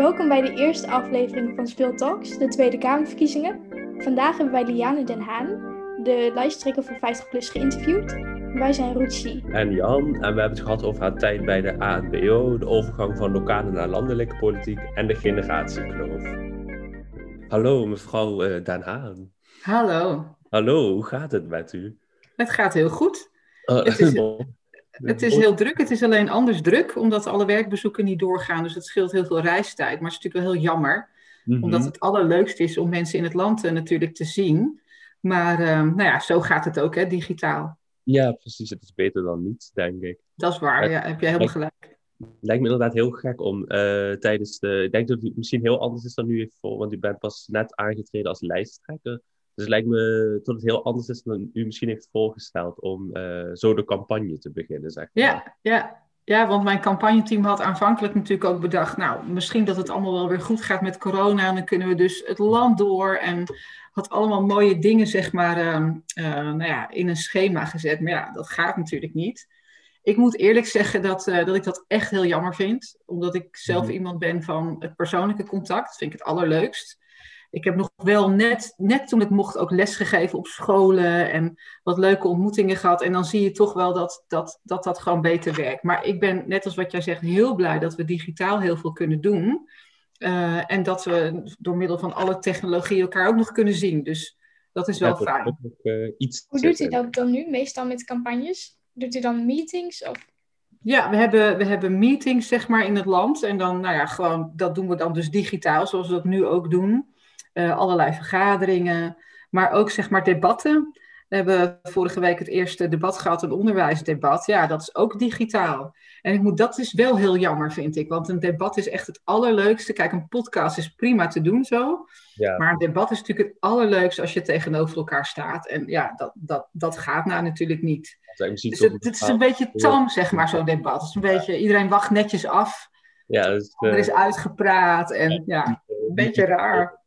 Welkom bij de eerste aflevering van Speeltalks, de Tweede Kamerverkiezingen. Vandaag hebben wij Liane Den Haan, de lijsttrekker van 50PLUS, geïnterviewd. Wij zijn Ruchi. En Jan, en we hebben het gehad over haar tijd bij de ANBO, de overgang van lokale naar landelijke politiek en de generatiekloof. Hallo mevrouw uh, Den Haan. Hallo. Hallo, hoe gaat het met u? Het gaat heel goed. Uh, het is, het is heel druk. Het is alleen anders druk, omdat alle werkbezoeken niet doorgaan. Dus het scheelt heel veel reistijd. Maar het is natuurlijk wel heel jammer. Mhm. Omdat het allerleukste is om mensen in het land uh, natuurlijk te zien. Maar uh, nou ja, zo gaat het ook, hè, digitaal. Ja, precies. Het is beter dan niets, denk ik. Dat is waar, ja. Heb jij helemaal gelijk. Lijkt me inderdaad heel gek om uh, tijdens de... Ik denk dat het misschien heel anders is dan nu voor, want u bent pas net aangetreden als lijsttrekker. Dus het lijkt me dat het heel anders is dan u misschien heeft voorgesteld om uh, zo de campagne te beginnen, zeg maar. Ja, ja. ja, want mijn campagneteam had aanvankelijk natuurlijk ook bedacht, nou, misschien dat het allemaal wel weer goed gaat met corona en dan kunnen we dus het land door en had allemaal mooie dingen, zeg maar, uh, uh, nou ja, in een schema gezet. Maar ja, dat gaat natuurlijk niet. Ik moet eerlijk zeggen dat, uh, dat ik dat echt heel jammer vind. Omdat ik zelf mm. iemand ben van het persoonlijke contact. Vind ik het allerleukst. Ik heb nog wel net, net toen ik mocht ook lesgegeven op scholen en wat leuke ontmoetingen gehad. En dan zie je toch wel dat dat, dat, dat gewoon beter werkt. Maar ik ben, net als wat jij zegt, heel blij dat we digitaal heel veel kunnen doen. Uh, en dat we door middel van alle technologie elkaar ook nog kunnen zien. Dus dat is wel ja, fijn. uh, iets Hoe doet u dat dan nu, meestal met campagnes? Doet u dan meetings? Of? Ja, we hebben, we hebben meetings zeg maar in het land. En dan, nou ja, gewoon, dat doen we dan dus digitaal, zoals we dat nu ook doen. Uh, allerlei vergaderingen, maar ook zeg maar debatten. We hebben vorige week het eerste debat gehad, een onderwijsdebat. Ja, dat is ook digitaal. En ik moet, dat is wel heel jammer, vind ik. Want een debat is echt het allerleukste. Kijk, een podcast is prima te doen zo. Ja. Maar een debat is natuurlijk het allerleukste als je tegenover elkaar staat. En ja, dat, dat, dat gaat nou natuurlijk niet. Dus het, het, is een beetje tam, zeg maar, zo'n debat. Het is een beetje, iedereen wacht netjes af. Ja, uh, er is uitgepraat en ja, een beetje raar.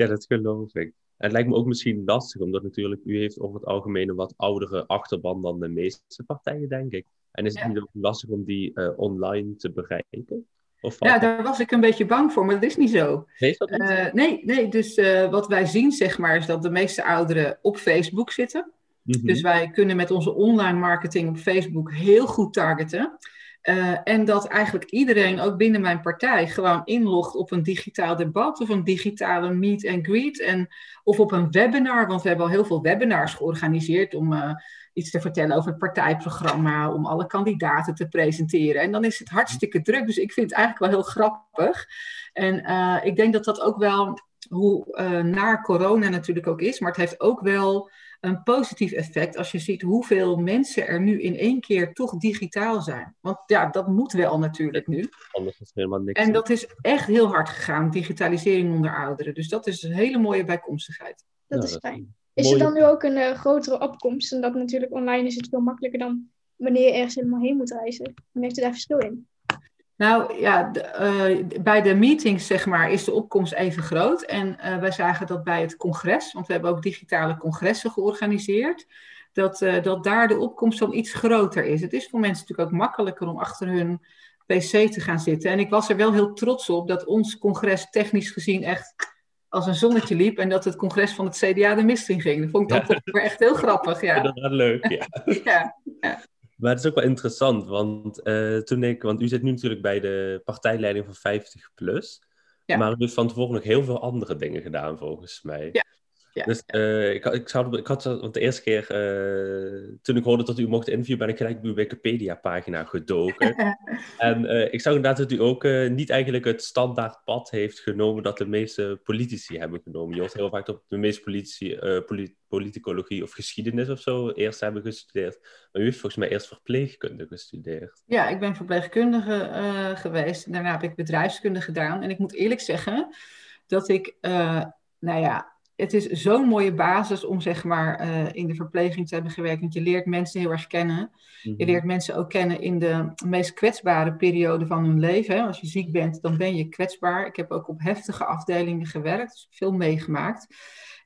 Ja, dat geloof ik. En het lijkt me ook misschien lastig, omdat natuurlijk u heeft over het algemeen een wat oudere achterban dan de meeste partijen, denk ik. En is het niet ook lastig om die uh, online te bereiken? Of ja, daar was ik een beetje bang voor, maar dat is niet zo. Nee, dat niet? Uh, nee, nee, dus uh, wat wij zien, zeg maar, is dat de meeste ouderen op Facebook zitten. Mm -hmm. Dus wij kunnen met onze online marketing op Facebook heel goed targeten. Uh, en dat eigenlijk iedereen, ook binnen mijn partij, gewoon inlogt op een digitaal debat of een digitale meet and greet. En, of op een webinar, want we hebben al heel veel webinars georganiseerd om uh, iets te vertellen over het partijprogramma, om alle kandidaten te presenteren. En dan is het hartstikke druk, dus ik vind het eigenlijk wel heel grappig. En uh, ik denk dat dat ook wel, hoe naar corona natuurlijk ook is, maar het heeft ook wel een positief effect als je ziet hoeveel mensen er nu in één keer toch digitaal zijn. Want ja, dat moet wel natuurlijk nu. Anders is helemaal niks. En dat is echt heel hard gegaan, digitalisering onder ouderen. Dus dat is een hele mooie bijkomstigheid. Dat is fijn. Is er dan nu ook een uh, grotere opkomst? En dat natuurlijk online is het veel makkelijker dan wanneer je ergens helemaal heen moet reizen. Dan heeft u daar verschil in? Nou ja, de, uh, bij de meetings zeg maar is de opkomst even groot. En uh, wij zagen dat bij het congres, want we hebben ook digitale congressen georganiseerd, dat, uh, dat daar de opkomst dan iets groter is. Het is voor mensen natuurlijk ook makkelijker om achter hun pc te gaan zitten. En ik was er wel heel trots op dat ons congres technisch gezien echt als een zonnetje liep en dat het congres van het CDA de mist in ging. Dat vond ik dan ja. toch echt heel grappig. Ja, dat was leuk, ja. ja, ja. Maar het is ook wel interessant, want uh, toen ik, want u zit nu natuurlijk bij de partijleiding van 50 plus. Ja. Maar u heeft van tevoren nog heel veel andere dingen gedaan, volgens mij. Ja. Ja, dus uh, ik, ik, zou, ik had, want de eerste keer uh, toen ik hoorde dat u mocht interviewen, ben ik gelijk op uw Wikipedia-pagina gedoken. en uh, ik zag inderdaad dat u ook niet eigenlijk het standaard pad heeft genomen dat de meeste politici hebben genomen. Je hoort heel vaak dat de meeste politici polit politicologie of geschiedenis of zo eerst hebben gestudeerd. Maar u heeft volgens mij eerst verpleegkunde gestudeerd. Ja, ik ben verpleegkundige geweest. Daarna heb ik bedrijfskunde gedaan. En ik moet eerlijk zeggen dat ik, nou ja het is zo'n mooie basis om zeg maar uh, in de verpleging te hebben gewerkt. Want je leert mensen heel erg kennen. Mm -hmm. Je leert mensen ook kennen in de meest kwetsbare periode van hun leven. Hè. Als je ziek bent, dan ben je kwetsbaar. Ik heb ook op heftige afdelingen gewerkt, dus veel meegemaakt.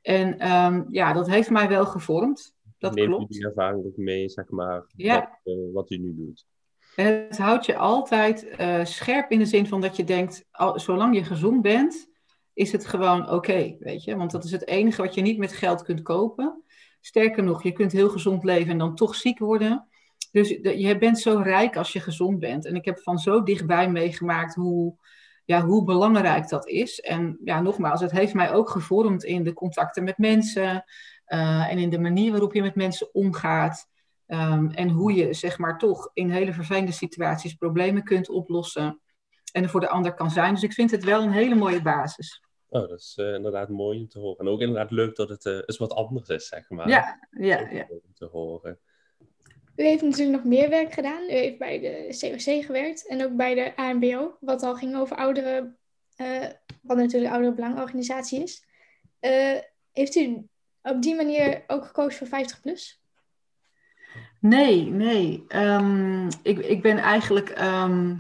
En um, ja, dat heeft mij wel gevormd. Dat Neemt klopt. die ervaring ook mee, zeg maar, ja. wat, uh, wat u nu doet? Het houdt je altijd uh, scherp in de zin van dat je denkt, al, zolang je gezond bent, is het gewoon oké, weet je. Want dat is het enige wat je niet met geld kunt kopen. Sterker nog, je kunt heel gezond leven en dan toch ziek worden. Dus je bent zo rijk als je gezond bent. En ik heb van zo dichtbij meegemaakt hoe, ja, hoe belangrijk dat is. En ja, nogmaals, het heeft mij ook gevormd in de contacten met mensen uh, en in de manier waarop je met mensen omgaat. Um, en hoe je zeg maar toch in hele vervelende situaties problemen kunt oplossen en er voor de ander kan zijn. Dus ik vind het wel een hele mooie basis. Oh, dat is uh, inderdaad mooi om te horen. En ook inderdaad leuk dat het uh, eens wat anders is, zeg maar. Ja, ja, ja. Om te horen. U heeft natuurlijk nog meer werk gedaan. U heeft bij de COC gewerkt en ook bij de ANBO, wat al ging over ouderen, uh, wat natuurlijk de oudere belangorganisatie is. Uh, heeft u op die manier ook gekozen voor 50 plus? Nee, nee. Um, ik, ik ben eigenlijk um,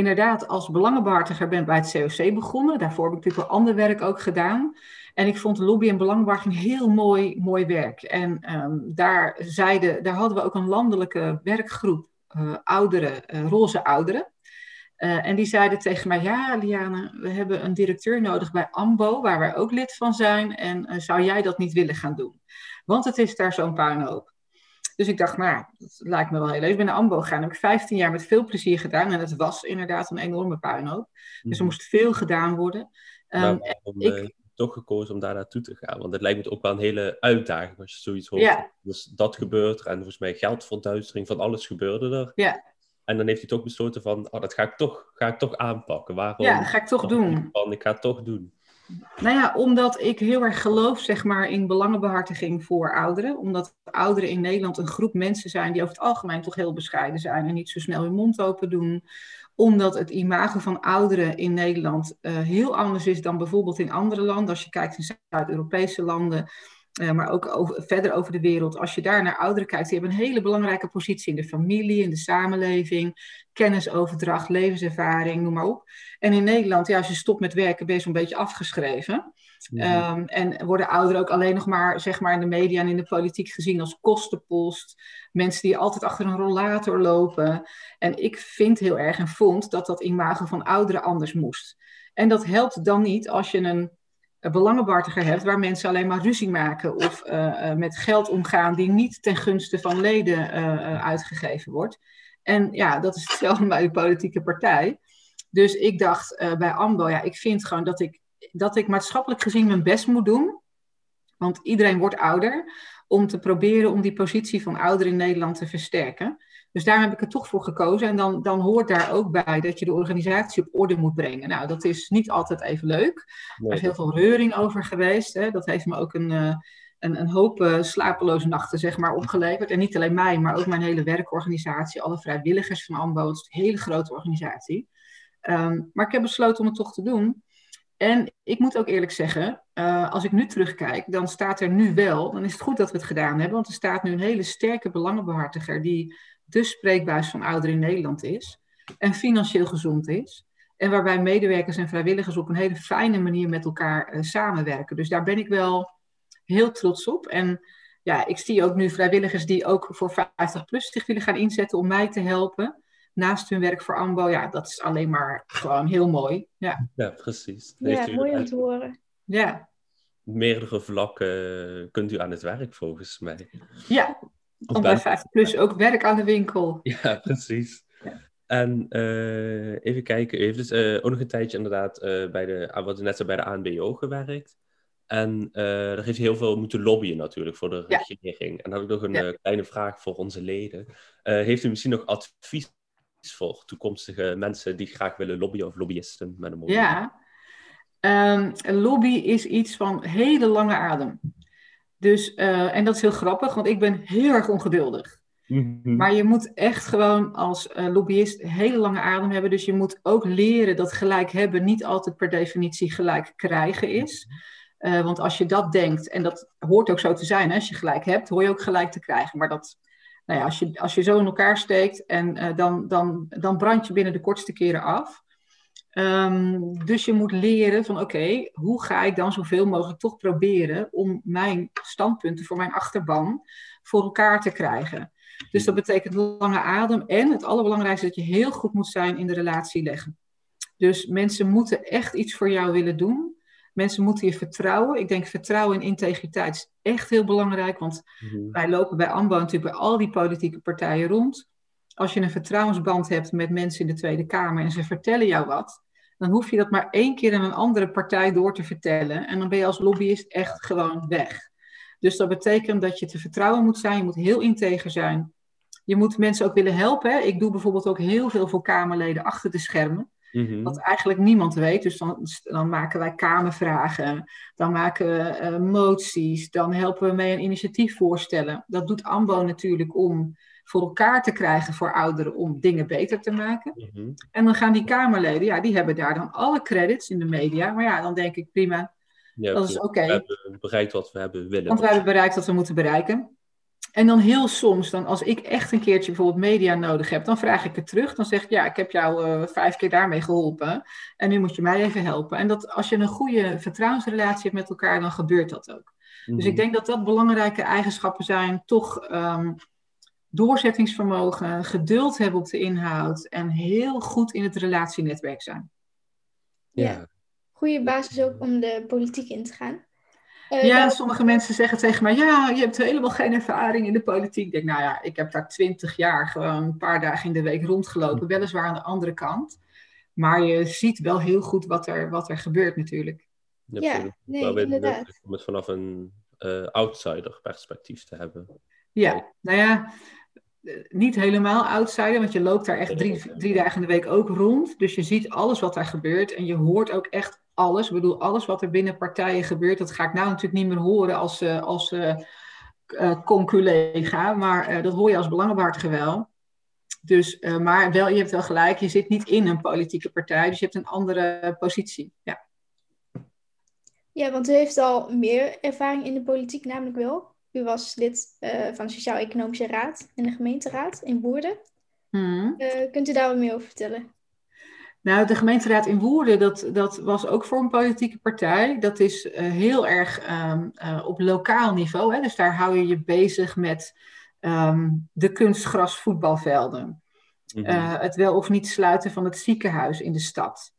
inderdaad als belangenbehartiger ben bij het COC begonnen. Daarvoor heb ik natuurlijk ander werk ook gedaan. En ik vond lobby en belangenbehartiging heel mooi, mooi werk. En um, daar, zeiden, daar hadden we ook een landelijke werkgroep, uh, ouderen, uh, roze ouderen. Uh, en die zeiden tegen mij, ja Liane, we hebben een directeur nodig bij AMBO, waar wij ook lid van zijn. En zou jij dat niet willen gaan doen? Want het is daar zo'n puinhoop. Dus ik dacht, nou, dat lijkt me wel heel leuk. Ik ben naar AMBO gegaan. Dat heb ik 15 jaar met veel plezier gedaan. En het was inderdaad een enorme puinhoop. Dus er moest veel gedaan worden. Um, ik, toch gekozen om daar naartoe te gaan? Want het lijkt me ook wel een hele uitdaging als je zoiets hoort. Dus dat gebeurt er en volgens mij geldverduistering van alles gebeurde er. Ja. En dan heeft hij toch besloten van, oh, dat ga ik toch, ga ik toch aanpakken. Waarom? Ja, dat ga ik toch doen. Van, ik ga het toch doen. Nou ja, omdat ik heel erg geloof zeg maar, in belangenbehartiging voor ouderen. Omdat ouderen in Nederland een groep mensen zijn die over het algemeen toch heel bescheiden zijn en niet zo snel hun mond open doen omdat het imago van ouderen in Nederland uh, heel anders is dan bijvoorbeeld in andere landen. Als je kijkt in Zuid-Europese landen, uh, maar ook verder over de wereld. Als je daar naar ouderen kijkt, die hebben een hele belangrijke positie in de familie, in de samenleving. Kennisoverdracht, levenservaring, noem maar op. En in Nederland, ja, als je stopt met werken, ben je zo'n beetje afgeschreven. Mm-hmm. Um, en worden ouderen ook alleen nog maar, zeg maar in de media en in de politiek gezien als kostenpost. Mensen die altijd achter een rollator lopen. En ik vind heel erg en vond dat dat imago van ouderen anders moest. En dat helpt dan niet als je een, belangenbehartiger hebt waar mensen alleen maar ruzie maken of uh, uh, met geld omgaan die niet ten gunste van leden uh, uitgegeven wordt. En ja, dat is hetzelfde bij de politieke partij. Dus ik dacht bij AMBO, ja, ik vind gewoon dat ik dat ik maatschappelijk gezien mijn best moet doen. Want iedereen wordt ouder. Om te proberen om die positie van ouder in Nederland te versterken. Dus daar heb ik er toch voor gekozen. En dan, dan hoort daar ook bij dat je de organisatie op orde moet brengen. Nou, dat is niet altijd even leuk. Nee. Er is heel veel reuring over geweest. Hè. Dat heeft me ook een, uh, een, hoop uh, slapeloze nachten zeg maar, opgeleverd. En niet alleen mij, maar ook mijn hele werkorganisatie. Alle vrijwilligers van AMBO. Een hele grote organisatie. Um, maar ik heb besloten om het toch te doen. En ik moet ook eerlijk zeggen, uh, als ik nu terugkijk, dan staat er nu wel, dan is het goed dat we het gedaan hebben, want er staat nu een hele sterke belangenbehartiger die de spreekbuis van ouderen in Nederland is en financieel gezond is. En waarbij medewerkers en vrijwilligers op een hele fijne manier met elkaar uh, samenwerken. Dus daar ben ik wel heel trots op. En ja, ik zie ook nu vrijwilligers die ook voor 50 plus zich willen gaan inzetten om mij te helpen naast hun werk voor AMBO, ja, dat is alleen maar gewoon heel mooi. Ja, ja precies. Ja, mooi om te horen. Ja. Meerdere vlakken kunt u aan het werk, volgens mij. Ja, of bij 50 plus ook werk aan de winkel. Ja, precies. Ja. En uh, even kijken, u heeft dus uh, ook nog een tijdje inderdaad uh, bij de, wat u net zei, bij de ANBO gewerkt. En daar heeft heel veel moeten lobbyen natuurlijk voor de regering. En dan had ik nog een ja. kleine vraag voor onze leden. heeft u misschien nog advies voor toekomstige mensen die graag willen lobbyen of lobbyisten met een mooie Ja, um, lobby is iets van hele lange adem. Dus, uh, en dat is heel grappig, want ik ben heel erg ongeduldig. Mm -hmm. Maar je moet echt gewoon als uh, lobbyist hele lange adem hebben. Dus je moet ook leren dat gelijk hebben niet altijd per definitie gelijk krijgen is. Uh, want als je dat denkt, en dat hoort ook zo te zijn, hè, als je gelijk hebt, hoor je ook gelijk te krijgen. Maar dat, nou ja, als je, als je zo in elkaar steekt en uh, dan, dan, dan brand je binnen de kortste keren af. Ehm, dus je moet leren van oké, hoe ga ik dan zoveel mogelijk toch proberen om mijn standpunten voor mijn achterban voor elkaar te krijgen. Dus dat betekent lange adem en het allerbelangrijkste dat je heel goed moet zijn in de relatie leggen. Dus mensen moeten echt iets voor jou willen doen. Mensen moeten je vertrouwen. Ik denk vertrouwen en integriteit is echt heel belangrijk. Want mhm. wij lopen bij AMBO natuurlijk bij al die politieke partijen rond. Als je een vertrouwensband hebt met mensen in de Tweede Kamer en ze vertellen jou wat, dan hoef je dat maar één keer aan een andere partij door te vertellen. En dan ben je als lobbyist echt gewoon weg. Dus dat betekent dat je te vertrouwen moet zijn. Je moet heel integer zijn. Je moet mensen ook willen helpen. Ik doe bijvoorbeeld ook heel veel voor Kamerleden achter de schermen. Mhm. Wat eigenlijk niemand weet. Dus dan, dan maken wij Kamervragen, dan maken we uh, moties, dan helpen we mee een initiatief voorstellen. Dat doet AMBO natuurlijk om voor elkaar te krijgen voor ouderen om dingen beter te maken. Mhm. En dan gaan die Kamerleden, ja, die hebben daar dan alle credits in de media. Maar ja, dan denk ik prima, ja, dat is oké. We hebben bereikt wat we hebben willen. Want we hebben bereikt wat we moeten bereiken. En dan heel soms, dan als ik echt een keertje bijvoorbeeld media nodig heb, dan vraag ik het terug. Dan zeg ik, ja, ik heb jou uh, vijf keer daarmee geholpen. En nu moet je mij even helpen. En dat, als je een goede vertrouwensrelatie hebt met elkaar, dan gebeurt dat ook. Dus ik mhm. denk dat dat belangrijke eigenschappen zijn. Toch um, doorzettingsvermogen, geduld hebben op de inhoud en heel goed in het relatienetwerk zijn. Ja. Goede basis ook om de politiek in te gaan. Uh, ja, sommige mensen zeggen tegen mij, ja, je hebt helemaal geen ervaring in de politiek. Ik denk, nou ja, ik heb daar twintig jaar gewoon een paar dagen in de week rondgelopen, weliswaar aan de andere kant. Maar je ziet wel heel goed wat er, wat er gebeurt natuurlijk. Ja, nee, inderdaad. Om het vanaf een uh, outsider perspectief te hebben. Ja, nou ja, niet helemaal outsider, want je loopt daar echt drie, drie dagen in de week ook rond. Dus je ziet alles wat daar gebeurt en je hoort ook echt alles. Ik bedoel, alles wat er binnen partijen gebeurt, dat ga ik nou natuurlijk niet meer horen als, uh, als uh, conculega, maar dat hoor je als belangenbehartiger wel. Dus, maar wel, je hebt wel gelijk, je zit niet in een politieke partij, dus je hebt een andere positie. Ja, ja want u heeft al meer ervaring in de politiek, namelijk wel. U was lid uh, van de Sociaal-Economische Raad en de gemeenteraad in Woerden. Hmm. Uh, kunt u daar wat meer over vertellen? Nou, de gemeenteraad in Woerden, dat, dat was ook voor een politieke partij. Dat is uh, heel erg um, op lokaal niveau. Hè? Dus daar hou je je bezig met um, de kunstgrasvoetbalvelden. Mm -hmm. het wel of niet sluiten van het ziekenhuis in de stad.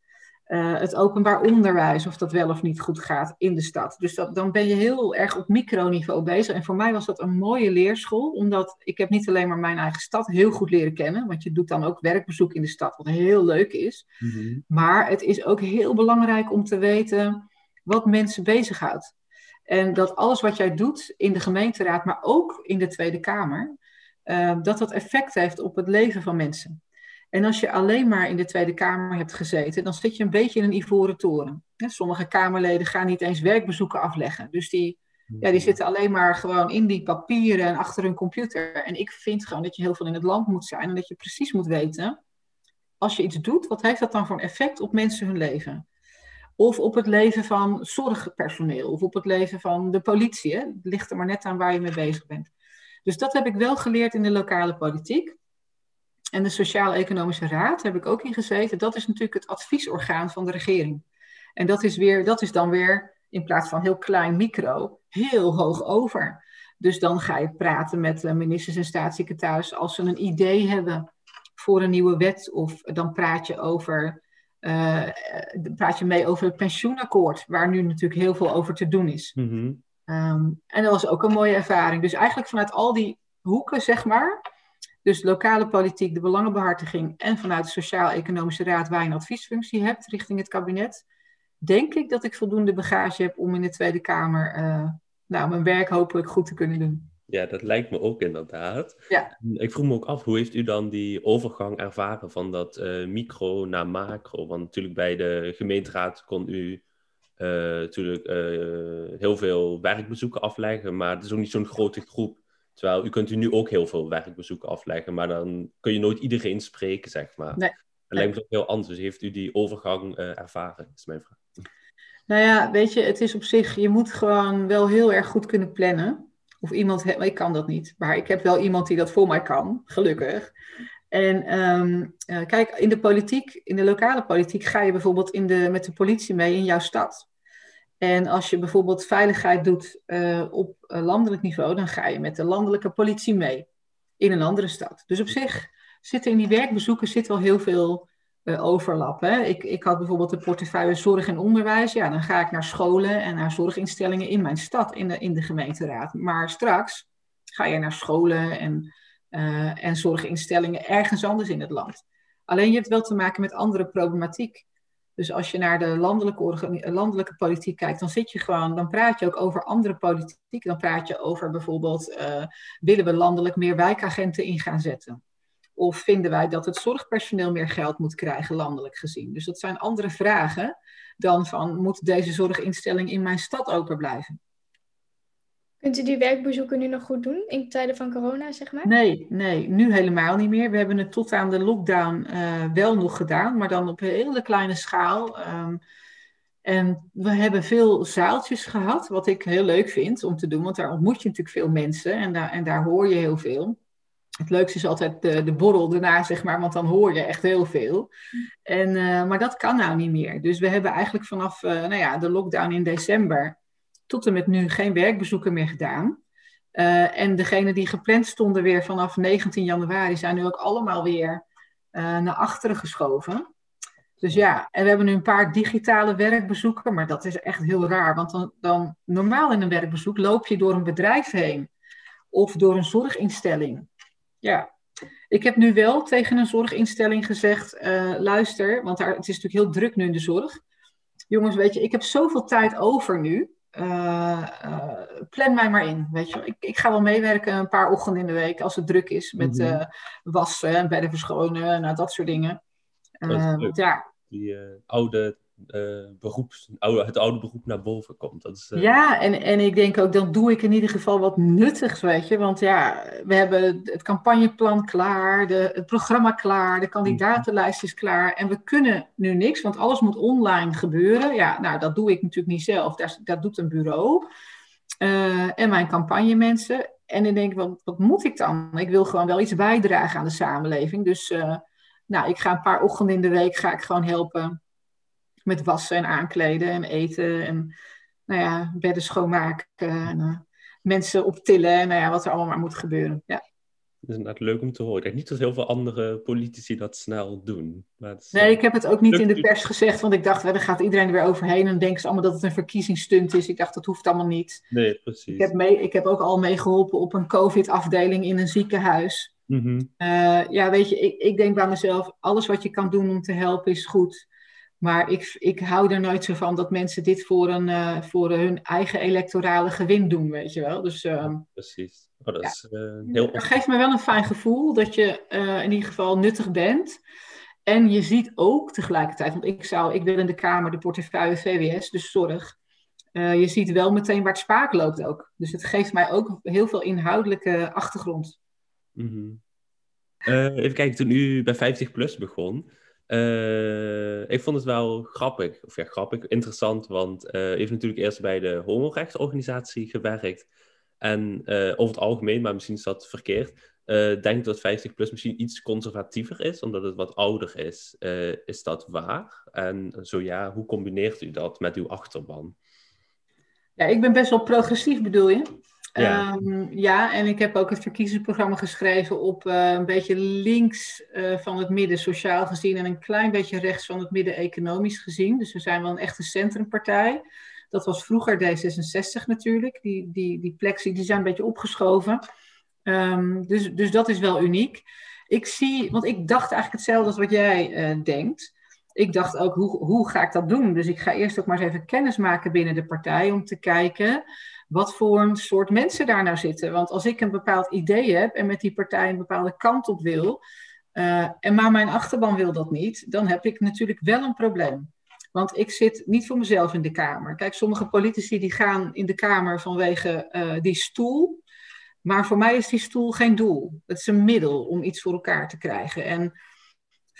Uh, het openbaar onderwijs, of dat wel of niet goed gaat in de stad. Dus dat, dan ben je heel erg op microniveau bezig. En voor mij was dat een mooie leerschool, omdat ik heb niet alleen maar mijn eigen stad heel goed leren kennen, want je doet dan ook werkbezoek in de stad, wat heel leuk is. Mhm. Maar het is ook heel belangrijk om te weten wat mensen bezighoudt. En dat alles wat jij doet in de gemeenteraad, maar ook in de Tweede Kamer, uh, dat dat effect heeft op het leven van mensen. En als je alleen maar in de Tweede Kamer hebt gezeten, dan zit je een beetje in een ivoren toren. Sommige Kamerleden gaan niet eens werkbezoeken afleggen. Dus die, ja, die zitten alleen maar gewoon in die papieren en achter hun computer. En ik vind gewoon dat je heel veel in het land moet zijn en dat je precies moet weten, als je iets doet, wat heeft dat dan voor een effect op mensen hun leven? Of op het leven van zorgpersoneel, of op het leven van de politie. Hè? Het ligt er maar net aan waar je mee bezig bent. Dus dat heb ik wel geleerd in de lokale politiek. En de Sociaal-Economische Raad heb ik ook in gezeten. Dat is natuurlijk het adviesorgaan van de regering. En dat is, weer, dat is dan weer, in plaats van heel klein micro, heel hoog over. Dus dan ga je praten met ministers en staatssecretaris als ze een idee hebben voor een nieuwe wet. Of dan praat je, over, uh, praat je mee over het pensioenakkoord, waar nu natuurlijk heel veel over te doen is. Mm um, en dat was ook een mooie ervaring. Dus eigenlijk vanuit al die hoeken, zeg maar, dus lokale politiek, de belangenbehartiging en vanuit de Sociaal-Economische Raad waar je een adviesfunctie hebt richting het kabinet, denk ik dat ik voldoende bagage heb om in de Tweede Kamer uh, nou, mijn werk hopelijk goed te kunnen doen. Ja, dat lijkt me ook inderdaad. Ja. Ik vroeg me ook af, hoe heeft u dan die overgang ervaren van dat uh, micro naar macro? Want natuurlijk bij de gemeenteraad kon u uh, natuurlijk heel veel werkbezoeken afleggen, maar het is ook niet zo'n grote groep Terwijl u kunt u nu ook heel veel werkbezoeken afleggen, maar dan kun je nooit iedereen spreken, zeg maar. Nee. Dat lijkt me ook heel anders. Dus heeft u die overgang uh, ervaren, is mijn vraag. Nou ja, weet je, het is op zich, je moet gewoon wel heel erg goed kunnen plannen. Of iemand, ik kan dat niet, maar ik heb wel iemand die dat voor mij kan, gelukkig. En ehm, eh, kijk, in de politiek, in de lokale politiek, ga je bijvoorbeeld in de, met de politie mee in jouw stad. En als je bijvoorbeeld veiligheid doet uh, op landelijk niveau, dan ga je met de landelijke politie mee in een andere stad. Dus op zich zitten in die werkbezoeken zit wel heel veel uh, overlap. Hè? Ik, ik had bijvoorbeeld de portefeuille zorg en onderwijs. Ja, dan ga ik naar scholen en naar zorginstellingen in mijn stad, in de, in de gemeenteraad. Maar straks ga je naar scholen en, en zorginstellingen ergens anders in het land. Alleen je hebt wel te maken met andere problematiek. Dus als je naar de landelijke, landelijke politiek kijkt, dan zit je gewoon, dan praat je ook over andere politiek. Dan praat je over bijvoorbeeld, uh, willen we landelijk meer wijkagenten in gaan zetten? Of vinden wij dat het zorgpersoneel meer geld moet krijgen, landelijk gezien? Dus dat zijn andere vragen dan van, moet deze zorginstelling in mijn stad open blijven? Kunt u die werkbezoeken nu nog goed doen in tijden van corona, zeg maar? Nee, nee, nu helemaal niet meer. We hebben het tot aan de lockdown uh, wel nog gedaan, maar dan op een hele kleine schaal. Um, en we hebben veel zaaltjes gehad, wat ik heel leuk vind om te doen, want daar ontmoet je natuurlijk veel mensen en daar, en daar hoor je heel veel. Het leukste is altijd de, de borrel daarna, zeg maar, want dan hoor je echt heel veel. En, uh, maar dat kan nou niet meer. Dus we hebben eigenlijk vanaf uh, nou ja, de lockdown in december tot en met nu geen werkbezoeken meer gedaan. Uh, en degenen die gepland stonden weer vanaf 19 januari zijn nu ook allemaal weer naar achteren geschoven. Dus ja, en we hebben nu een paar digitale werkbezoeken, maar dat is echt heel raar. Want dan, dan normaal in een werkbezoek loop je door een bedrijf heen of door een zorginstelling. Ja, ik heb nu wel tegen een zorginstelling gezegd: uh, luister, want daar, het is natuurlijk heel druk nu in de zorg. Jongens, weet je, ik heb zoveel tijd over nu. Uh, uh, plan mij maar in. Weet je, ik, ik ga wel meewerken een paar ochtenden in de week als het druk is met mm -hmm. wassen en bedden verschonen, nou, dat soort dingen. Dat ja. Die oude beroeps, oude, het oude beroep naar boven komt. Dat is, uh... Ja, en, en ik denk ook, dan doe ik in ieder geval wat nuttigs, weet je. Want ja, we hebben het campagneplan klaar, de, het programma klaar, de kandidatenlijst is klaar. En we kunnen nu niks, want alles moet online gebeuren. Ja, nou, dat doe ik natuurlijk niet zelf. Dat, dat doet een bureau. Uh, en mijn campagnemensen. En dan denk ik, wat, wat moet ik dan? Ik wil gewoon wel iets bijdragen aan de samenleving. Dus nou, ik ga een paar ochtenden in de week ga ik gewoon helpen met wassen en aankleden en eten en nou ja, bedden schoonmaken en uh, mensen optillen en nou ja, wat er allemaal maar moet gebeuren. Ja. Dat is inderdaad leuk om te horen. Ik denk niet dat heel veel andere politici dat snel doen. Maar is, nee, ik heb het ook niet in de pers gezegd, want ik dacht, dan gaat iedereen er weer overheen en denken ze allemaal dat het een verkiezingsstunt is. Ik dacht, dat hoeft allemaal niet. Nee, precies. Ik heb, mee, ik heb ook al meegeholpen op een COVID-afdeling in een ziekenhuis. Mm -hmm. uh, ja, weet je, ik, ik denk bij mezelf, alles wat je kan doen om te helpen is goed. Maar ik, ik hou er nooit zo van dat mensen dit voor, een, uh, voor hun eigen electorale gewin doen, weet je wel. Dus, uh, ja, precies. Oh, dat, ja. is, uh, heel... dat geeft me wel een fijn gevoel dat je uh, in ieder geval nuttig bent. En je ziet ook tegelijkertijd, want ik, zou, ik wil in de Kamer de portefeuille VWS, dus zorg. je ziet wel meteen waar het spaak loopt ook. Dus het geeft mij ook heel veel inhoudelijke achtergrond. Mm -hmm. even kijken, toen u bij 50 plus begon, uh, ik vond het wel grappig, of ja, grappig, interessant, want uh, heeft natuurlijk eerst bij de homorechtsorganisatie gewerkt. En uh, over het algemeen, maar misschien is dat verkeerd, denk dat 50 plus misschien iets conservatiever is, omdat het wat ouder is. is dat waar? En zo ja, hoe combineert u dat met uw achterban? Ja, ik ben best wel progressief, bedoel je? Ja. Um, ja, en ik heb ook het verkiezingsprogramma geschreven op uh, een beetje links uh, van het midden sociaal gezien en een klein beetje rechts van het midden economisch gezien. Dus we zijn wel een echte centrumpartij. Dat was vroeger D66 natuurlijk. Die, die, die plexi die zijn een beetje opgeschoven. Um, dus, dus dat is wel uniek. Ik zie, want ik dacht eigenlijk hetzelfde als wat jij uh, denkt. Ik dacht ook, hoe, hoe ga ik dat doen? Dus ik ga eerst ook maar eens even kennis maken binnen de partij om te kijken wat voor een soort mensen daar nou zitten. Want als ik een bepaald idee heb en met die partij een bepaalde kant op wil, uh, en maar mijn achterban wil dat niet, dan heb ik natuurlijk wel een probleem. Want ik zit niet voor mezelf in de Kamer. Kijk, sommige politici die gaan in de Kamer vanwege uh, die stoel. Maar voor mij is die stoel geen doel. Het is een middel om iets voor elkaar te krijgen. En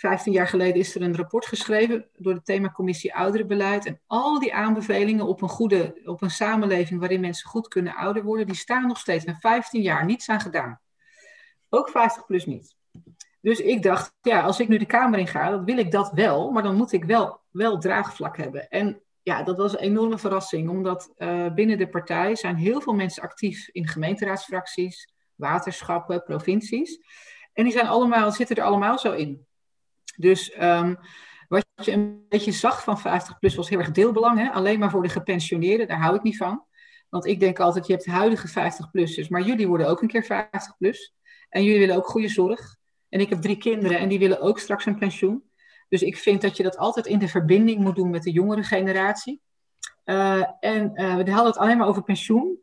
15 jaar geleden is er een rapport geschreven door de themacommissie Ouderenbeleid. En al die aanbevelingen op een goede, op een samenleving waarin mensen goed kunnen ouder worden, die staan nog steeds. Na 15 jaar niets aan gedaan. Ook 50 plus niet. Dus ik dacht, ja, als ik nu de Kamer in ga, dan wil ik dat wel, maar dan moet ik wel, wel draagvlak hebben. En ja, dat was een enorme verrassing, omdat uh, binnen de partij zijn heel veel mensen actief in gemeenteraadsfracties, waterschappen, provincies. En die zijn allemaal, zitten er allemaal zo in. Dus um, wat je een beetje zag van 50 plus was heel erg deelbelang. Hè? Alleen maar voor de gepensioneerden, daar hou ik niet van. Want ik denk altijd, je hebt huidige 50-plussers, maar jullie worden ook een keer 50 plus. En jullie willen ook goede zorg. En ik heb drie kinderen en die willen ook straks een pensioen. Dus ik vind dat je dat altijd in de verbinding moet doen met de jongere generatie. Uh, en uh, we hadden het alleen maar over pensioen.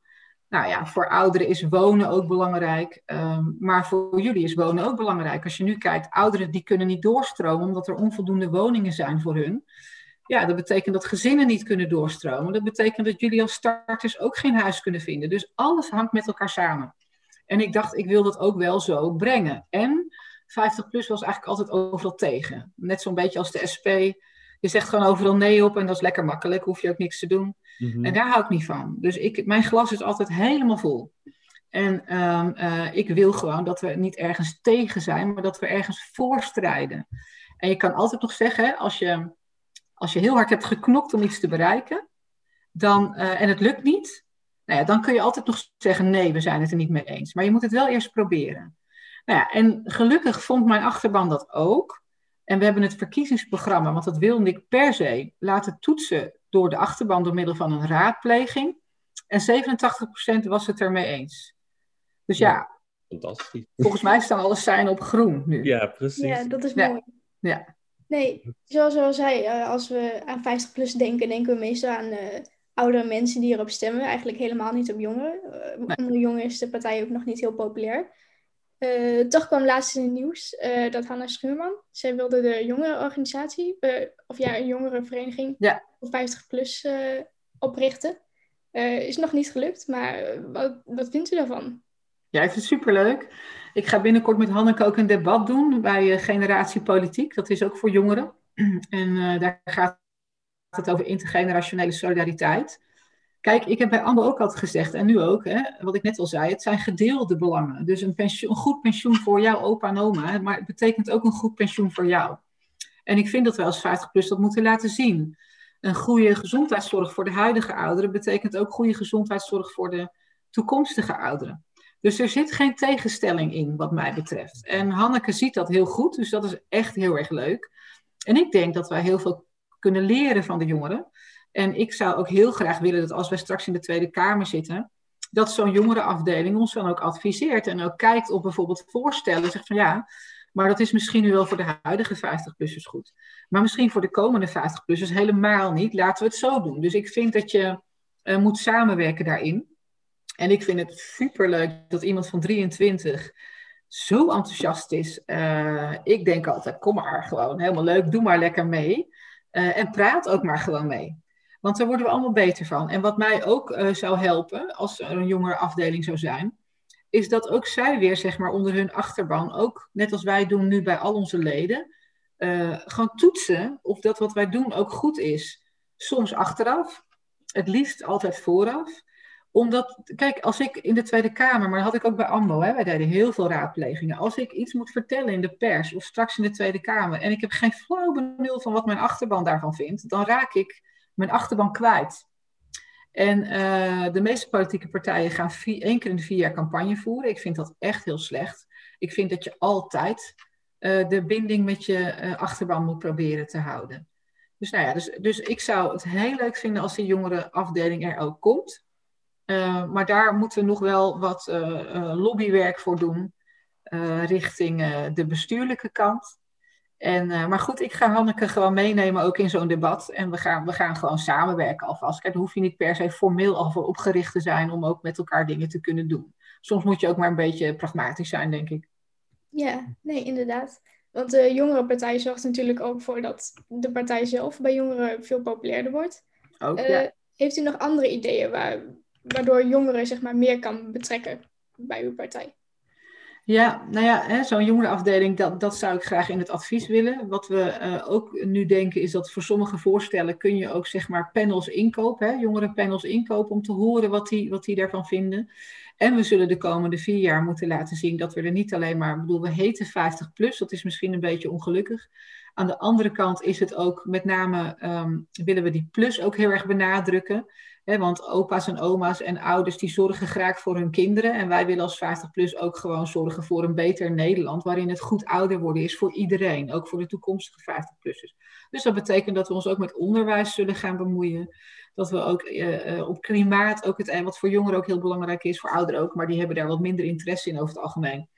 Nou ja, voor ouderen is wonen ook belangrijk. Um, maar voor jullie is wonen ook belangrijk. Als je nu kijkt, ouderen die kunnen niet doorstromen omdat er onvoldoende woningen zijn voor hun. Ja, dat betekent dat gezinnen niet kunnen doorstromen. Dat betekent dat jullie als starters ook geen huis kunnen vinden. Dus alles hangt met elkaar samen. En ik dacht, ik wil dat ook wel zo brengen. En 50 plus was eigenlijk altijd overal tegen. Net zo'n beetje als de SP. Je zegt gewoon overal nee op en dat is lekker makkelijk. Hoef je ook niks te doen. Mhm. En daar hou ik niet van. Dus ik, mijn glas is altijd helemaal vol. En um, uh, ik wil gewoon dat we niet ergens tegen zijn, maar dat we ergens voor strijden. En je kan altijd nog zeggen, als je, als je heel hard hebt geknokt om iets te bereiken, dan, uh, en het lukt niet, nou ja, dan kun je altijd nog zeggen, nee, we zijn het er niet mee eens. Maar je moet het wel eerst proberen. Nou ja, en gelukkig vond mijn achterban dat ook. En we hebben het verkiezingsprogramma, want dat wilde ik per se, laten toetsen door de achterban door middel van een raadpleging. En 87% was het ermee eens. Dus ja, Fantastisch. volgens mij staan alle zijn op groen nu. Ja, precies. Ja, dat is mooi. Ja. Nee, zoals we al zei, eh, als we aan 50 plus denken, denken we meestal aan uh, oudere mensen die erop stemmen. Eigenlijk helemaal niet op jongeren. Uh, nee. Onder jongeren is de partij ook nog niet heel populair. Uh, toch kwam laatst in het nieuws uh, dat Hanna Schuurman, zij wilde de jongerenorganisatie, uh, of ja, een jongerenvereniging ja. voor 50 plus oprichten. is nog niet gelukt, maar wat, wat vindt u daarvan? Ja, ik vind het superleuk. Ik ga binnenkort met Hanneke ook een debat doen bij Generatie Politiek. Dat is ook voor jongeren. en daar gaat het over intergenerationele solidariteit. Kijk, ik heb bij Amber ook altijd gezegd, en nu ook, hè, wat ik net al zei, het zijn gedeelde belangen. Dus een, een goed pensioen voor jouw opa en oma, maar het betekent ook een goed pensioen voor jou. En ik vind dat we als 50PLUS dat moeten laten zien. Een goede gezondheidszorg voor de huidige ouderen betekent ook goede gezondheidszorg voor de toekomstige ouderen. Dus er zit geen tegenstelling in, wat mij betreft. En Hanneke ziet dat heel goed, dus dat is echt heel erg leuk. En ik denk dat wij heel veel kunnen leren van de jongeren. En ik zou ook heel graag willen dat als wij straks in de Tweede Kamer zitten, dat zo'n jongerenafdeling ons dan ook adviseert en ook kijkt op bijvoorbeeld voorstellen. Zegt van ja, maar dat is misschien nu wel voor de huidige 50-plussers goed. Maar misschien voor de komende 50-plussers helemaal niet. Laten we het zo doen. Dus ik vind dat je uh, moet samenwerken daarin. En ik vind het superleuk dat iemand van 23 zo enthousiast is. Uh, ik denk altijd, kom maar gewoon, helemaal leuk, doe maar lekker mee. Uh, en praat ook maar gewoon mee. Want daar worden we allemaal beter van. En wat mij ook uh, zou helpen, als er een jongere afdeling zou zijn, is dat ook zij weer, zeg maar, onder hun achterban, ook net als wij doen nu bij al onze leden, uh, gewoon toetsen of dat wat wij doen ook goed is. Soms achteraf, het liefst altijd vooraf. Omdat, kijk, als ik in de Tweede Kamer, maar dat had ik ook bij AMBO, hè, wij deden heel veel raadplegingen. Als ik iets moet vertellen in de pers of straks in de Tweede Kamer en ik heb geen flauw benul van wat mijn achterban daarvan vindt, dan raak ik mijn achterban kwijt. En uh, de meeste politieke partijen gaan één keer in de vier jaar campagne voeren. Ik vind dat echt heel slecht. Ik vind dat je altijd uh, de binding met je uh, achterban moet proberen te houden. Dus, nou ja, dus, dus ik zou het heel leuk vinden als die jongere afdeling er ook komt. maar daar moeten we nog wel wat lobbywerk voor doen richting de bestuurlijke kant. En, uh, maar goed, ik ga Hanneke gewoon meenemen ook in zo'n debat. En we gaan, we gaan gewoon samenwerken alvast. Kijk, dan hoef je niet per se formeel al voor opgericht te zijn om ook met elkaar dingen te kunnen doen. Soms moet je ook maar een beetje pragmatisch zijn, denk ik. Ja, nee, inderdaad. Want de jongerenpartij zorgt natuurlijk ook voor dat de partij zelf bij jongeren veel populairder wordt. Ook, uh, ja. Heeft u nog andere ideeën waar, waardoor jongeren zeg maar, meer kan betrekken bij uw partij? Ja, nou ja, zo'n jongerenafdeling, dat, dat zou ik graag in het advies willen. Wat we uh, ook nu denken is dat voor sommige voorstellen kun je ook zeg maar panels inkopen, hè, jongerenpanels inkopen om te horen wat die, wat die daarvan vinden. En we zullen de komende vier jaar moeten laten zien dat we er niet alleen maar, ik bedoel, we heten 50 plus, dat is misschien een beetje ongelukkig. Aan de andere kant is het ook met name, um, willen we die plus ook heel erg benadrukken want opa's en oma's en ouders die zorgen graag voor hun kinderen. En wij willen als 50PLUS ook gewoon zorgen voor een beter Nederland. Waarin het goed ouder worden is voor iedereen. Ook voor de toekomstige 50-plussers. Dus dat betekent dat we ons ook met onderwijs zullen gaan bemoeien. Dat we ook uh, op klimaat, ook het, wat voor jongeren ook heel belangrijk is, voor ouderen ook. Maar die hebben daar wat minder interesse in over het algemeen.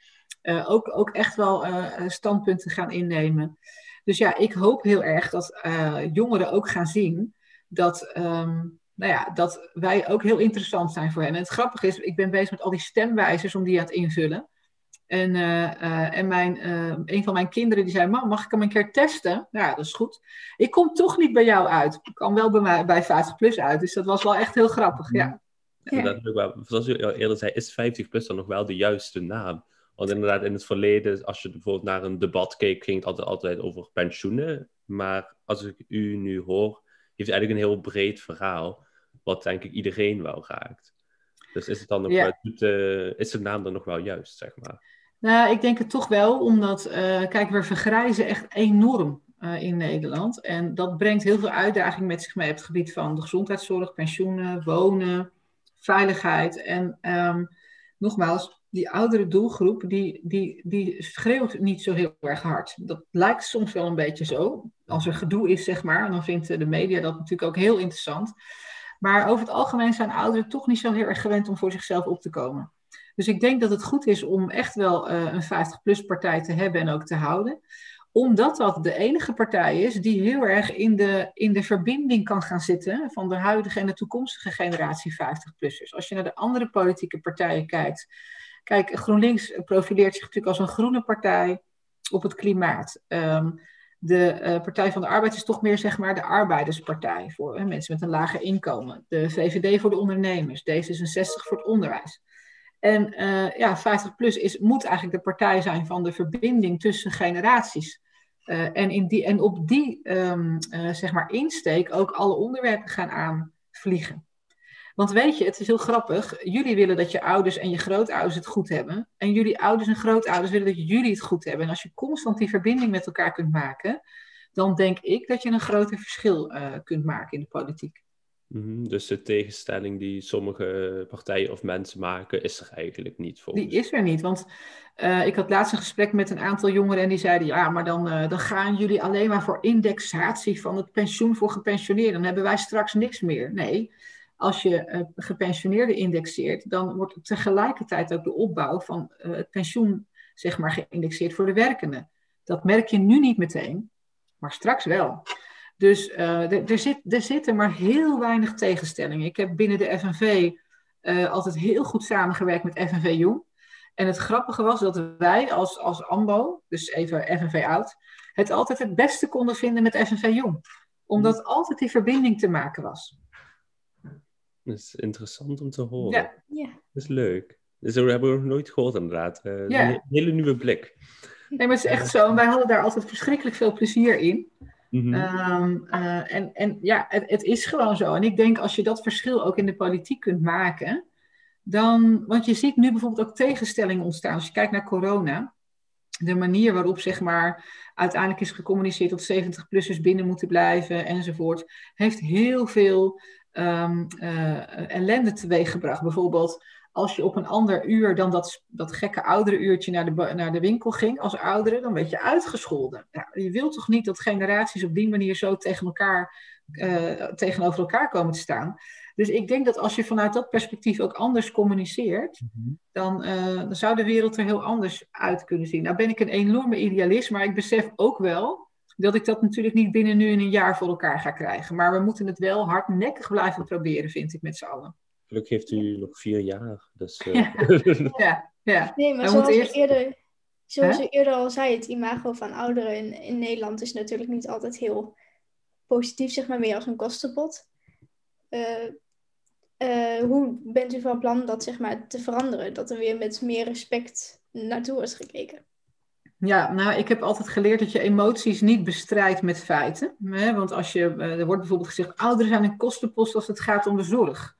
Uh, ook, ook echt wel standpunten gaan innemen. Dus ja, ik hoop heel erg dat jongeren ook gaan zien dat... Um, nou ja, dat wij ook heel interessant zijn voor hen. En het grappige is, ik ben bezig met al die stemwijzers om die aan het invullen. En, uh, uh, en mijn, uh, een van mijn kinderen die zei, mam, mag ik hem een keer testen? Nou ja, dat is goed. Ik kom toch niet bij jou uit. Ik kan wel bij, mij, bij 50 plus uit. Dus dat was wel echt heel grappig, ja. ja. Dat, zoals u eerder zei, is 50 plus dan nog wel de juiste naam? Want inderdaad, in het verleden, als je bijvoorbeeld naar een debat keek, ging het altijd, altijd over pensioenen. Maar als ik u nu hoor, heeft eigenlijk een heel breed verhaal wat denk ik iedereen wel raakt. Dus is, het dan nog, ja. uh, is de naam dan nog wel juist, zeg maar? Nou, ik denk het toch wel, omdat, uh, kijk, we vergrijzen echt enorm uh, in Nederland. En dat brengt heel veel uitdaging met zich mee op het gebied van de gezondheidszorg, pensioenen, wonen, veiligheid. En um, nogmaals, die oudere doelgroep, die, die, die schreeuwt niet zo heel erg hard. Dat lijkt soms wel een beetje zo. Als er gedoe is, zeg maar, dan vindt de media dat natuurlijk ook heel interessant. Maar over het algemeen zijn ouderen toch niet zo heel erg gewend om voor zichzelf op te komen. Dus ik denk dat het goed is om echt wel uh, een 50-plus partij te hebben en ook te houden. Omdat dat de enige partij is die heel erg in de, in de verbinding kan gaan zitten van de huidige en de toekomstige generatie 50-plussers. Als je naar de andere politieke partijen kijkt. Kijk, GroenLinks profileert zich natuurlijk als een groene partij op het klimaat. Um, de uh, Partij van de Arbeid is toch meer zeg maar de arbeiderspartij voor uh, mensen met een lager inkomen. De VVD voor de ondernemers, D66 voor het onderwijs. En uh, ja, 50 plus is, moet eigenlijk de partij zijn van de verbinding tussen generaties. en, in die, en op die um, zeg maar insteek ook alle onderwerpen gaan aanvliegen. Want weet je, het is heel grappig. Jullie willen dat je ouders en je grootouders het goed hebben. En jullie ouders en grootouders willen dat jullie het goed hebben. En als je constant die verbinding met elkaar kunt maken, dan denk ik dat je een groter verschil uh, kunt maken in de politiek. -hmm. Dus de tegenstelling die sommige partijen of mensen maken, is er eigenlijk niet volgens Die is er niet, want uh, ik had laatst een gesprek met een aantal jongeren en die zeiden, ja, maar dan, uh, dan gaan jullie alleen maar voor indexatie van het pensioen voor gepensioneerden. Dan hebben wij straks niks meer. Nee, als je uh, gepensioneerden indexeert, dan wordt tegelijkertijd ook de opbouw van uh, het pensioen zeg maar, geïndexeerd voor de werkenden. Dat merk je nu niet meteen, maar straks wel. Dus uh, er, zit, er zitten maar heel weinig tegenstellingen. Ik heb binnen de FNV altijd heel goed samengewerkt met FNV Jong. En het grappige was dat wij als, als AMBO, dus even FNV Oud, het altijd het beste konden vinden met FNV Jong. Omdat altijd die verbinding te maken was. Dat is interessant om te horen. Ja. ja. Dat is leuk. Dus dat hebben we nog nooit gehoord inderdaad. Uh, ja. Een hele nieuwe blik. Nee, maar het is echt zo. En wij hadden daar altijd verschrikkelijk veel plezier in. Mm -hmm. um, uh, en, en ja, het, het, is gewoon zo. En ik denk als je dat verschil ook in de politiek kunt maken, dan, want je ziet nu bijvoorbeeld ook tegenstellingen ontstaan. Als je kijkt naar corona, de manier waarop zeg maar uiteindelijk is gecommuniceerd dat 70-plussers binnen moeten blijven enzovoort, heeft heel veel um, uh, ellende teweeggebracht. Bijvoorbeeld als je op een ander uur dan dat, dat gekke oudere uurtje naar de, naar de winkel ging als oudere, dan werd je uitgescholden. Je wilt toch niet dat generaties op die manier zo tegen elkaar, uh, tegenover elkaar komen te staan. Dus ik denk dat als je vanuit dat perspectief ook anders communiceert, mm-hmm. dan, uh, dan zou de wereld er heel anders uit kunnen zien. Nou ben ik een enorme idealist, maar ik besef ook wel dat ik dat natuurlijk niet binnen nu in een jaar voor elkaar ga krijgen. Maar we moeten het wel hardnekkig blijven proberen, vind ik, met z'n allen. Gelukkig heeft u nog vier jaar. Dus, uh... ja. ja, Nee, maar zoals, eerst... eerder, zoals u eerder al zei, het imago van ouderen in, in Nederland is natuurlijk niet altijd heel positief, zeg maar, meer als een kostenpot. Uh, uh, hoe bent u van plan dat zeg maar, te veranderen? Dat er weer met meer respect naartoe wordt gekeken. Ja, nou, ik heb altijd geleerd dat je emoties niet bestrijdt met feiten. Hè? Want als je, eh, er wordt bijvoorbeeld gezegd, ouderen zijn een kostenpost als het gaat om de zorg.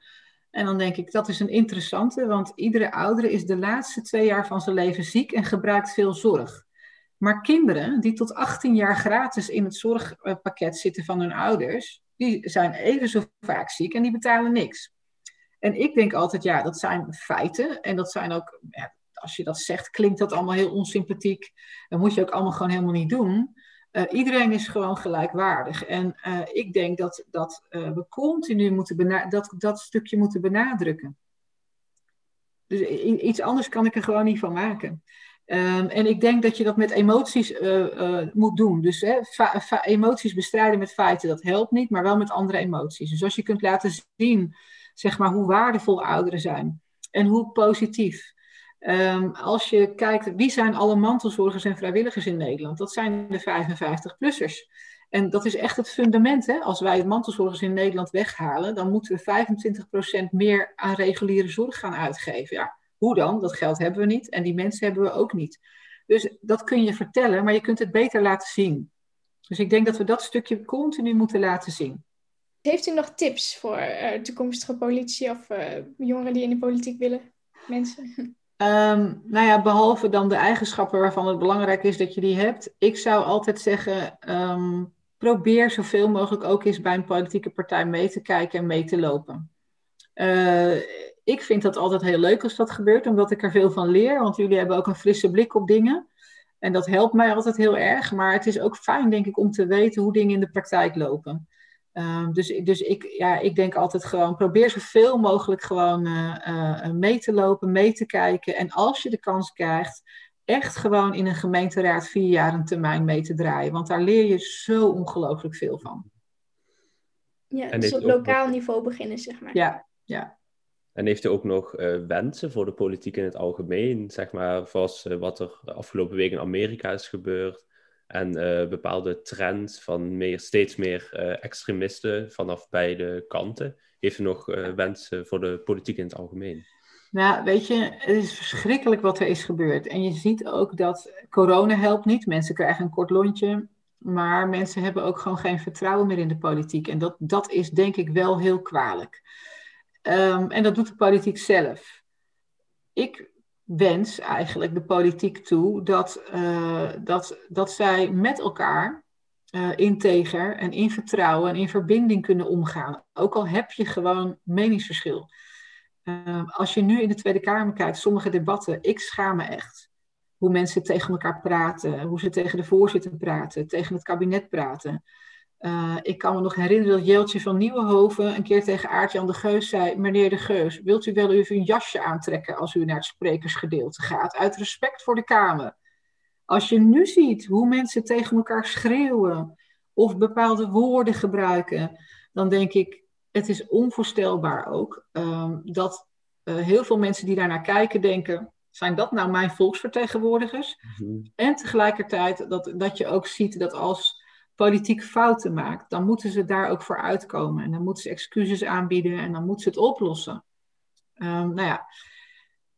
En dan denk ik, dat is een interessante, want iedere oudere is de laatste twee jaar van zijn leven ziek en gebruikt veel zorg. Maar kinderen die tot 18 jaar gratis in het zorgpakket zitten van hun ouders, die zijn even zo vaak ziek en die betalen niks. En ik denk altijd, ja, dat zijn feiten. En dat zijn ook, als je dat zegt, klinkt dat allemaal heel onsympathiek. Dat moet je ook allemaal gewoon helemaal niet doen. Uh, iedereen is gewoon gelijkwaardig. En uh, ik denk dat, dat uh, we continu moeten dat, dat stukje moeten benadrukken. Dus iets anders kan ik er gewoon niet van maken. Um, en ik denk dat je dat met emoties moet doen. Dus hè, emoties bestrijden met feiten, dat helpt niet, maar wel met andere emoties. Dus als je kunt laten zien, zeg maar, hoe waardevol ouderen zijn en hoe positief. Um, als je kijkt, wie zijn alle mantelzorgers en vrijwilligers in Nederland? Dat zijn de 55-plussers. En dat is echt het fundament. Hè? Als wij mantelzorgers in Nederland weghalen, dan moeten we 25% meer aan reguliere zorg gaan uitgeven. Ja, hoe dan? Dat geld hebben we niet en die mensen hebben we ook niet. Dus dat kun je vertellen, maar je kunt het beter laten zien. Dus ik denk dat we dat stukje continu moeten laten zien. Heeft u nog tips voor uh, toekomstige politici of uh, jongeren die in de politiek willen? Mensen? Um, nou ja, behalve dan de eigenschappen waarvan het belangrijk is dat je die hebt. Ik zou altijd zeggen, um, probeer zoveel mogelijk ook eens bij een politieke partij mee te kijken en mee te lopen. Uh, ik vind dat altijd heel leuk als dat gebeurt, omdat ik er veel van leer. Want jullie hebben ook een frisse blik op dingen. En dat helpt mij altijd heel erg. Maar het is ook fijn, denk ik, om te weten hoe dingen in de praktijk lopen. Um, dus dus ik, ja, ik denk altijd gewoon, probeer zoveel mogelijk gewoon uh, uh, mee te lopen, mee te kijken. En als je de kans krijgt, echt gewoon in een gemeenteraad vier jaar een termijn mee te draaien. Want daar leer je zo ongelooflijk veel van. Ja, dus op lokaal niveau beginnen, zeg maar. Ja, ja. En heeft u ook nog uh, wensen voor de politiek in het algemeen? Zeg maar, zoals uh, wat er afgelopen week in Amerika is gebeurd. En uh, bepaalde trends van meer, steeds meer extremisten vanaf beide kanten. Heeft u nog wensen voor de politiek in het algemeen? Nou, weet je, het is verschrikkelijk wat er is gebeurd. En je ziet ook dat corona helpt niet. Mensen krijgen een kort lontje. Maar mensen hebben ook gewoon geen vertrouwen meer in de politiek. En dat, dat is denk ik wel heel kwalijk. Um, en dat doet de politiek zelf. Ik wens eigenlijk de politiek toe dat, uh, dat, dat zij met elkaar uh, integer en in vertrouwen en in verbinding kunnen omgaan. Ook al heb je gewoon meningsverschil. Uh, als je nu in de Tweede Kamer kijkt, sommige debatten, ik schaam me echt. Hoe mensen tegen elkaar praten, hoe ze tegen de voorzitter praten, tegen het kabinet praten. Uh, ik kan me nog herinneren dat Jeltje van Nieuwenhoven een keer tegen Aartjan de Geus zei: Meneer de Geus, wilt u wel even een jasje aantrekken als u naar het sprekersgedeelte gaat? Uit respect voor de Kamer. Als je nu ziet hoe mensen tegen elkaar schreeuwen of bepaalde woorden gebruiken, dan denk ik: het is onvoorstelbaar ook um, dat uh, heel veel mensen die daarnaar kijken denken: zijn dat nou mijn volksvertegenwoordigers? Mm -hmm. En tegelijkertijd dat, dat je ook ziet dat als politiek fouten maakt, dan moeten ze daar ook voor uitkomen. En dan moeten ze excuses aanbieden en dan moeten ze het oplossen. Um, nou ja,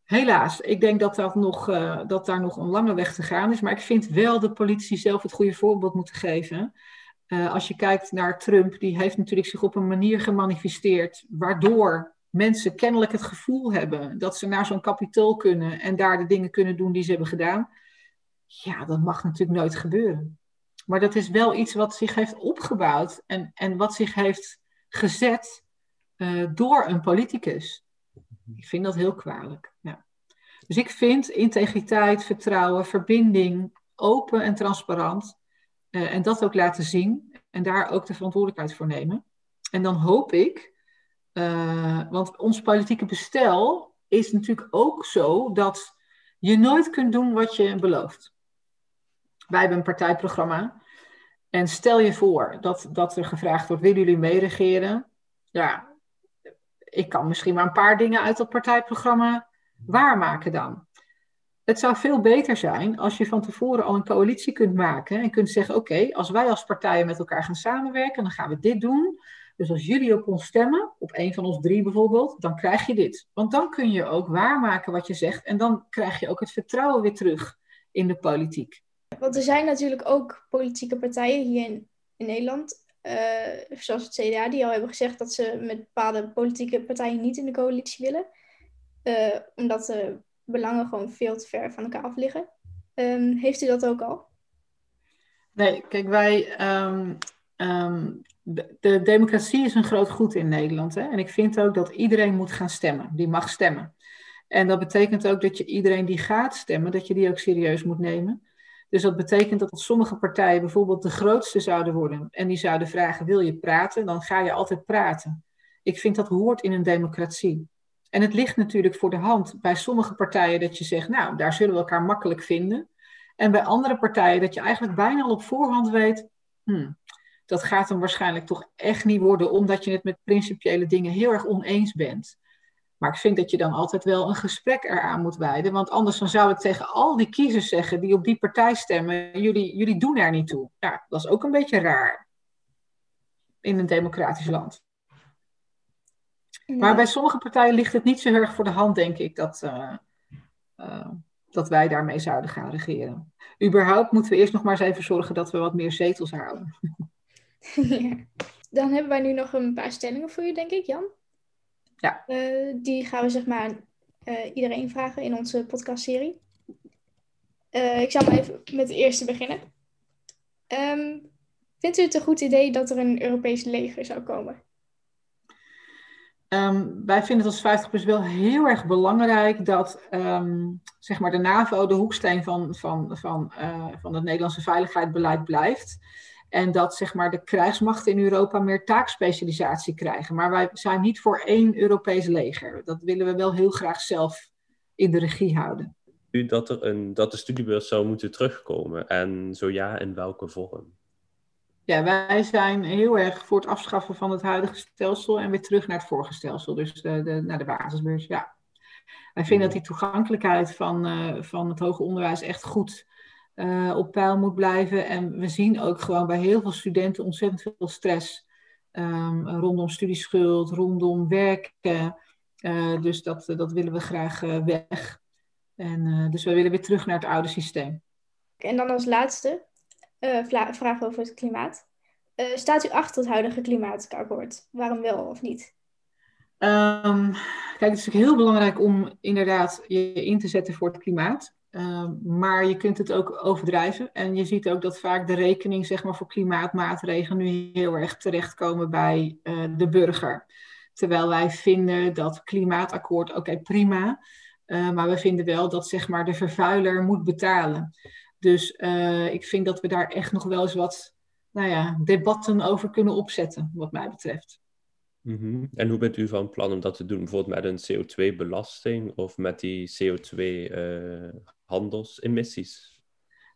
helaas, ik denk dat, dat, nog, uh, dat daar nog een lange weg te gaan is. Maar ik vind wel dat politici zelf het goede voorbeeld moeten geven. Uh, als je kijkt naar Trump, die heeft natuurlijk zich op een manier gemanifesteerd waardoor mensen kennelijk het gevoel hebben dat ze naar zo'n kapitool kunnen en daar de dingen kunnen doen die ze hebben gedaan. Ja, dat mag natuurlijk nooit gebeuren. Maar dat is wel iets wat zich heeft opgebouwd en, en wat zich heeft gezet uh, door een politicus. Ik vind dat heel kwalijk. Ja. Dus ik vind integriteit, vertrouwen, verbinding, open en transparant. Uh, en dat ook laten zien en daar ook de verantwoordelijkheid voor nemen. En dan hoop ik, uh, want ons politieke bestel is natuurlijk ook zo dat je nooit kunt doen wat je belooft. Wij hebben een partijprogramma. En stel je voor dat, dat er gevraagd wordt, willen jullie meeregeren? Ja, ik kan misschien maar een paar dingen uit dat partijprogramma waarmaken dan. Het zou veel beter zijn als je van tevoren al een coalitie kunt maken en kunt zeggen: Oké, als wij als partijen met elkaar gaan samenwerken, dan gaan we dit doen. Dus als jullie op ons stemmen, op een van ons drie bijvoorbeeld, dan krijg je dit. Want dan kun je ook waarmaken wat je zegt en dan krijg je ook het vertrouwen weer terug in de politiek. Want er zijn natuurlijk ook politieke partijen hier in, Nederland, uh, zoals het CDA, die al hebben gezegd dat ze met bepaalde politieke partijen niet in de coalitie willen. Uh, omdat de belangen gewoon veel te ver van elkaar af liggen. Um, heeft u dat ook al? Nee, kijk, wij. Um, um, de, de, democratie is een groot goed in Nederland. Hè? En ik vind ook dat iedereen moet gaan stemmen. Die mag stemmen. En dat betekent ook dat je iedereen die gaat stemmen, dat je die ook serieus moet nemen. Dus dat betekent dat sommige partijen bijvoorbeeld de grootste zouden worden en die zouden vragen: wil je praten? Dan ga je altijd praten. Ik vind dat hoort in een democratie. En het ligt natuurlijk voor de hand bij sommige partijen dat je zegt: nou, daar zullen we elkaar makkelijk vinden. En bij andere partijen dat je eigenlijk bijna al op voorhand weet: hmm, dat gaat hem waarschijnlijk toch echt niet worden, omdat je het met principiële dingen heel erg oneens bent. Maar ik vind dat je dan altijd wel een gesprek eraan moet wijden. Want anders dan zou ik tegen al die kiezers zeggen die op die partij stemmen, jullie, jullie doen er niet toe. Ja, dat is ook een beetje raar. In een democratisch land. Maar bij sommige partijen ligt het niet zo erg voor de hand, denk ik, dat, uh, uh, dat wij daarmee zouden gaan regeren. Überhaupt moeten we eerst nog maar eens even zorgen dat we wat meer zetels houden. ja. Dan hebben wij nu nog een paar stellingen voor u, denk ik, Jan. Ja. Uh, die gaan we zeg maar uh, iedereen vragen in onze podcastserie. Uh, ik zal maar even met de eerste beginnen. Um, vindt u het een goed idee dat er een Europees leger zou komen? Um, wij vinden het als 50 plus wel heel erg belangrijk dat um, zeg maar de NAVO de hoeksteen van, van, van, van het Nederlandse veiligheidsbeleid blijft. En dat zeg maar, de krijgsmachten in Europa meer taakspecialisatie krijgen. Maar wij zijn niet voor één Europees leger. Dat willen we wel heel graag zelf in de regie houden. U dat, er een, dat de studiebeurs zou moeten terugkomen? En zo ja, in welke vorm? Ja, wij zijn heel erg voor het afschaffen van het huidige stelsel en weer terug naar het vorige stelsel. Dus de, de, naar de basisbeurs, ja. Wij vinden dat die toegankelijkheid van, uh, van het hoger onderwijs echt goed uh, op peil moet blijven. En we zien ook gewoon bij heel veel studenten ontzettend veel stress um, rondom studieschuld, rondom werken. Uh, dus dat, dat willen we graag weg. En, dus we willen weer terug naar het oude systeem. En dan als laatste vraag over het klimaat. staat u achter het huidige klimaatakkoord? Waarom wel of niet? Um, kijk, het is heel belangrijk om inderdaad je in te zetten voor het klimaat. Uh, maar je kunt het ook overdrijven. En je ziet ook dat vaak de rekening zeg maar, voor klimaatmaatregelen nu heel erg terechtkomen bij uh, de burger. Terwijl wij vinden dat klimaatakkoord, oké, prima. Uh, maar we vinden wel dat zeg maar, de vervuiler moet betalen. Dus ik vind dat we daar echt nog wel eens wat nou ja, debatten over kunnen opzetten, wat mij betreft. -hmm. En hoe bent u van plan om dat te doen? Bijvoorbeeld met een CO2-belasting of met die CO2-handelsemissies?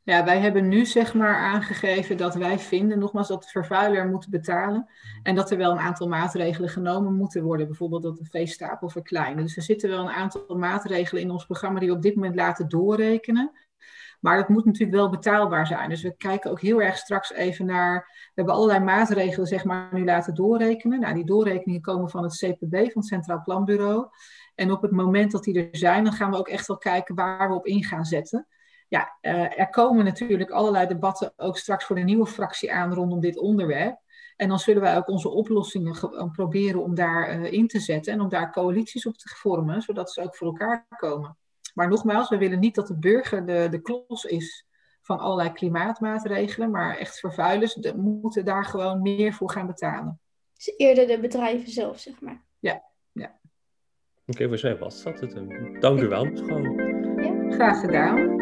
Uh, ja, wij hebben nu zeg maar aangegeven dat wij vinden, nogmaals, dat de vervuiler moet betalen. En dat er wel een aantal maatregelen genomen moeten worden. Bijvoorbeeld dat de veestapel verkleinen. Dus er zitten wel een aantal maatregelen in ons programma die we op dit moment laten doorrekenen. Maar dat moet natuurlijk wel betaalbaar zijn. Dus we kijken ook heel erg straks even naar. We hebben allerlei maatregelen, zeg maar, nu laten doorrekenen. Nou, die doorrekeningen komen van het CPB, van het Centraal Planbureau. En op het moment dat die er zijn, dan gaan we ook echt wel kijken waar we op in gaan zetten. Ja, uh, er komen natuurlijk allerlei debatten ook straks voor de nieuwe fractie aan rondom dit onderwerp. En dan zullen wij ook onze oplossingen proberen om daarin uh, in te zetten en om daar coalities op te vormen, zodat ze ook voor elkaar komen. Maar nogmaals, we willen niet dat de burger de, de klos is van allerlei klimaatmaatregelen, maar echt vervuilers de, moeten daar gewoon meer voor gaan betalen. Dus eerder de bedrijven zelf, zeg maar. Ja. Oké, okay, voor mij was dat het. Dank u wel, mevrouw. Ja. Graag gedaan.